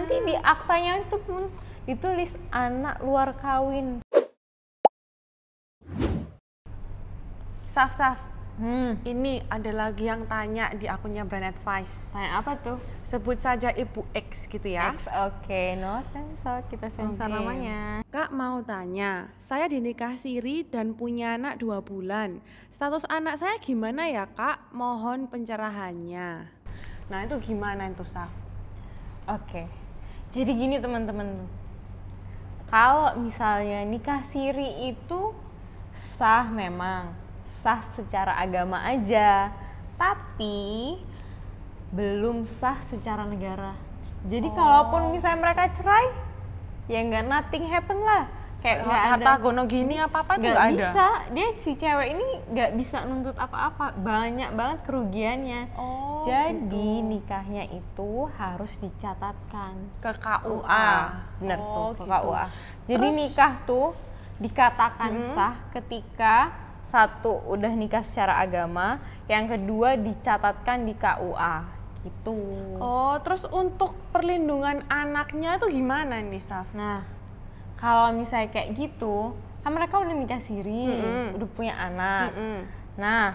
nanti di aktanya itu pun ditulis anak luar kawin. Saf, Saf, Hmm. ini ada lagi yang tanya di akunnya Brand Advice. Tanya apa tuh? Sebut saja Ibu X gitu ya. X, oke, no sensor, kita sensor Oke. namanya. Kak mau tanya, saya dinikah siri dan punya anak dua bulan. Status anak saya gimana ya kak? Mohon pencerahannya. Nah itu gimana itu Saf? Oke, jadi gini teman-teman. Kalau misalnya nikah siri itu sah memang, sah secara agama aja, tapi belum sah secara negara. Jadi kalaupun misalnya mereka cerai, ya nggak nothing happen lah. Kayak nggak ada. Harta gono gini apa-apa tuh nggak ada? bisa. Dia si cewek ini nggak bisa nuntut apa-apa. Banyak banget kerugiannya. Oh, jadi nikahnya itu harus dicatatkan. Ke KUA. Bener Oh, tuh ke gitu. KUA jadi nikah tuh dikatakan sah ketika satu udah nikah secara agama. Yang kedua dicatatkan di KUA gitu. Oh, terus untuk perlindungan anaknya itu gimana nih Saf? Nah, kalau misalnya kayak gitu, kan mereka udah nikah siri, Mm-mm. udah punya anak. Mm-mm. Nah,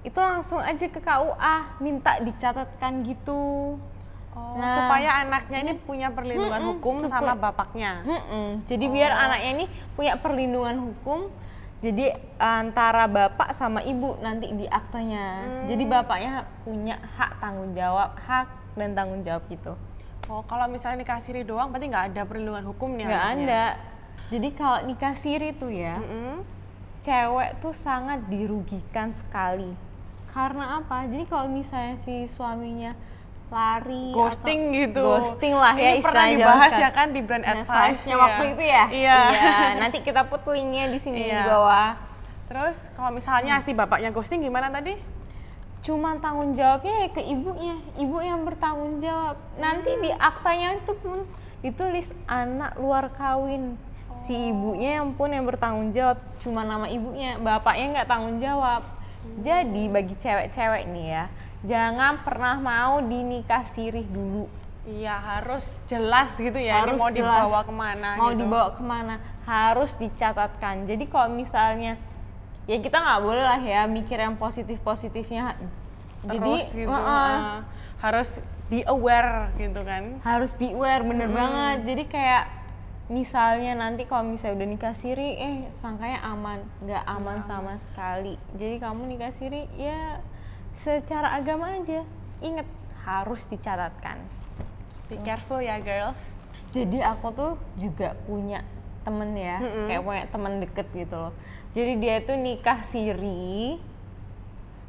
itu langsung aja ke KUA, minta dicatatkan gitu. Oh, Nah, supaya anaknya ini punya perlindungan hukum supu- sama bapaknya. Mm-mm. Jadi biar anaknya ini punya perlindungan hukum. Jadi antara bapak sama ibu nanti di aktanya. Jadi bapaknya punya hak tanggung jawab, hak dan tanggung jawab gitu. Oh, kalau misalnya nikah siri doang berarti nggak ada perlindungan hukum nih Nggak ada. Jadi kalau nikah siri tuh ya, Mm-mm. cewek tuh sangat dirugikan sekali. Karena apa? Jadi kalau misalnya si suaminya lari Ghosting atau- gitu. Ghosting lah ya Ini pernah istilahnya dibahas zaman ya kan di brand sekarang. advice Advice-nya ya. waktu itu ya? Iya. nanti kita put linknya di sini di Iya. bawah. Terus kalau misalnya si bapaknya ghosting gimana tadi? Cuma tanggung jawabnya ya ke ibunya, ibu yang bertanggung jawab. Nanti di aktanya itu pun ditulis anak luar kawin. Si ibunya yang pun yang bertanggung jawab, cuma nama ibunya, bapaknya nggak tanggung jawab. Jadi bagi cewek-cewek nih ya, jangan pernah mau dinikah sirih dulu. Iya harus jelas gitu ya. ini harus mau jelas. dibawa ke mana? Mau gitu. dibawa ke mana? Harus dicatatkan. Jadi kalau misalnya ya kita nggak boleh lah ya mikir yang positif-positifnya. Jadi Terus gitu. uh-uh. uh, harus be aware gitu kan? harus beware bener banget jadi kayak misalnya nanti kalau misalnya udah nikah siri eh sangkanya aman nggak aman sama sekali jadi kamu nikah siri ya secara agama aja inget harus dicatatkan Be careful ya girls. jadi aku tuh juga punya temen ya kayak punya temen deket gitu loh jadi dia tuh nikah siri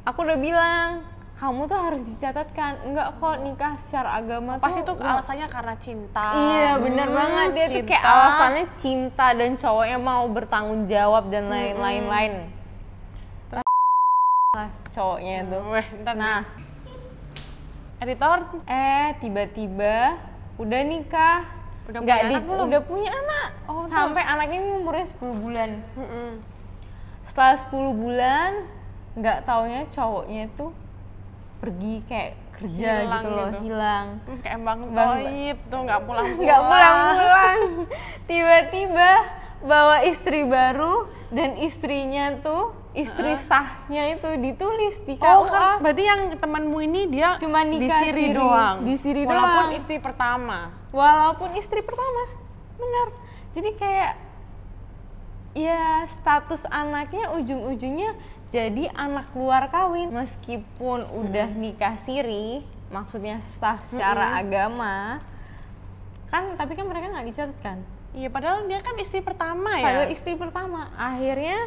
aku udah bilang kamu tuh harus dicatatkan enggak kok nikah secara agama Pasti tuh alasannya karena cinta. Iya bener Hmm, banget dia tuh kayak cinta. alasannya cinta dan cowoknya mau bertanggung jawab dan lain-lain lain. Lah, cowoknya itu. Weh, ntar Nah, editor eh tiba-tiba udah nikah. Udah Nggak punya anak belum? Udah punya anak. Oh, Sampai anaknya ini umurnya 10 bulan. Mm-mm. Setelah 10 bulan, nggak taunya cowoknya tuh pergi kayak kerja Hilang gitu loh, gitu. hilang. Hmm, kayak Bang Toib tuh nggak pulang-pulang. nggak pulang-pulang tiba-tiba bawa istri baru dan istrinya tuh istri sahnya itu ditulis di KUA Oh kan, berarti yang temanmu ini dia Cuma nikah di siri siri, doang. di siri Walaupun doang. istri pertama. walaupun istri pertama benar jadi kayak ya status anaknya ujung-ujungnya jadi anak luar kawin meskipun udah nikah siri maksudnya sah secara agama kan tapi kan mereka nggak dicatatkan Iya, padahal dia kan istri pertama ya. Padahal istri pertama. Akhirnya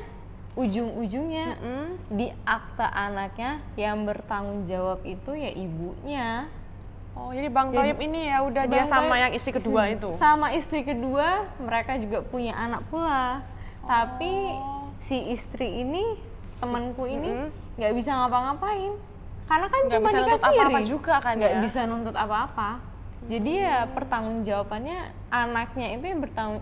ujung-ujungnya Mm-mm. di akta anaknya yang bertanggung jawab itu ya ibunya. Oh, jadi Bang Jadi- Toib ini ya udah dia sama Toib- yang istri kedua itu. Sama istri kedua, mereka juga punya anak pula. Tapi Oh. si istri ini, temanku ini nggak bisa ngapa-ngapain. Karena kan Nggak cuma bisa dikasih nuntut apa-apa juga kan nggak ya? bisa nuntut apa-apa. Jadi ya pertanggungjawabannya anaknya itu yang bertanggung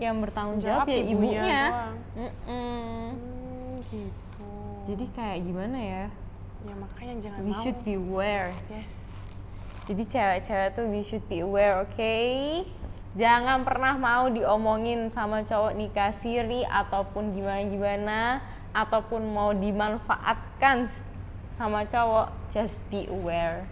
yang bertanggung jawab, Jawab ya ibunya ibunya. doang. Mm-mm. Hmm, gitu. Jadi kayak gimana ya? ya makanya jangan We mau. should beware. Yes. Jadi cewek-cewek tuh we should be aware, oke? Jangan pernah mau diomongin sama cowok nikah siri ataupun gimana-gimana ataupun mau dimanfaatkan sama cowok, just be aware.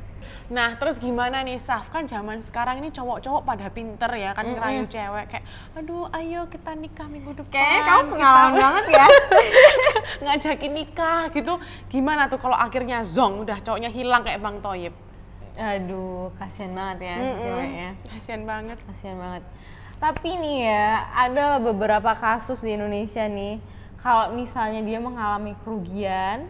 Nah, terus gimana nih, Saf? Kan zaman sekarang ini cowok-cowok pada pinter ya, kan ngerayu cewek kayak, aduh, ayo kita nikah minggu depan. Kayaknya kamu kita pengalaman banget ya. ngajakin nikah gitu. Gimana tuh kalau akhirnya zong, udah cowoknya hilang kayak Bang Toyib? Aduh, kasihan banget ya si ceweknya. Kasian banget. Kasihan banget. Tapi nih ya, ada beberapa kasus di Indonesia nih, kalau misalnya dia mengalami kerugian,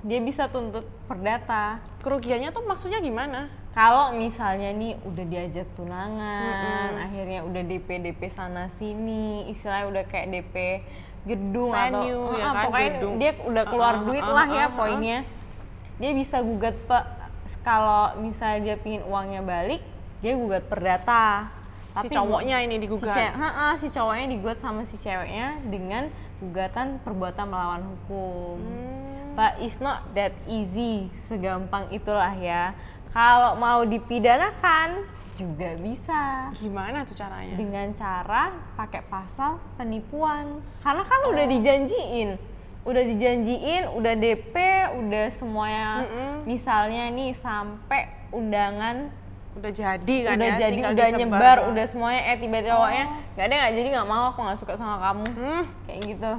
dia bisa tuntut perdata. Kerugiannya tuh maksudnya gimana? Kalau misalnya nih udah diajak tunangan, akhirnya udah DP DP sana sini, istilahnya udah kayak DP gedung Venue, atau ya Ah, kan, pokoknya gedung. dia udah keluar Ah, ah, duit ah, lah ah, ya ah, poinnya. Dia bisa gugat pak kalau misalnya dia pingin uangnya balik, dia gugat perdata. si cowoknya ini si, digugat. ce- Ha-ha, si cowoknya digugat sama si ceweknya dengan gugatan perbuatan melawan hukum. Hmm. But it's not that easy, segampang itulah ya. Kalau mau dipidanakan juga bisa Gimana tuh caranya? dengan cara pakai pasal penipuan. Karena kan udah dijanjiin, udah dijanjiin, udah DP, udah semuanya. Mm-mm. Misalnya nih sampai undangan Udah jadi kan udah ya? jadi tinggal udah nyebar doang. udah semuanya eh tiba tiba cowoknya nggak ada nggak jadi nggak mau aku nggak suka sama kamu Hmm, kayak gitu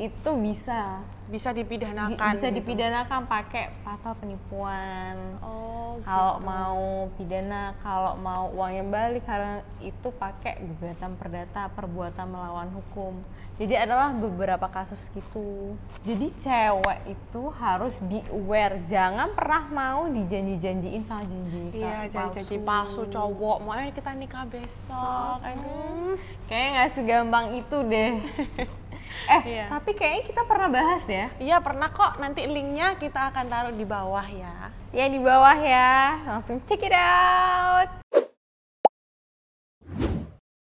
itu bisa bisa Di- dipidanakan. bisa gitu. dipidanakan pakai pasal penipuan Oh, kalau gitu. mau pidana kalau mau uangnya balik karena itu pakai gugatan perdata perbuatan melawan hukum jadi adalah beberapa kasus gitu jadi cewek itu harus be aware jangan pernah mau dijanji-janjiin sama janji Iya, janji-janji palsu cowok. Mau kita nikah besok. Aduh. Kayaknya nggak segampang itu deh. eh, Iya. tapi kayaknya kita pernah bahas ya. Iya pernah kok. Nanti linknya kita akan taruh di bawah ya. Ya di bawah ya. Langsung check it out.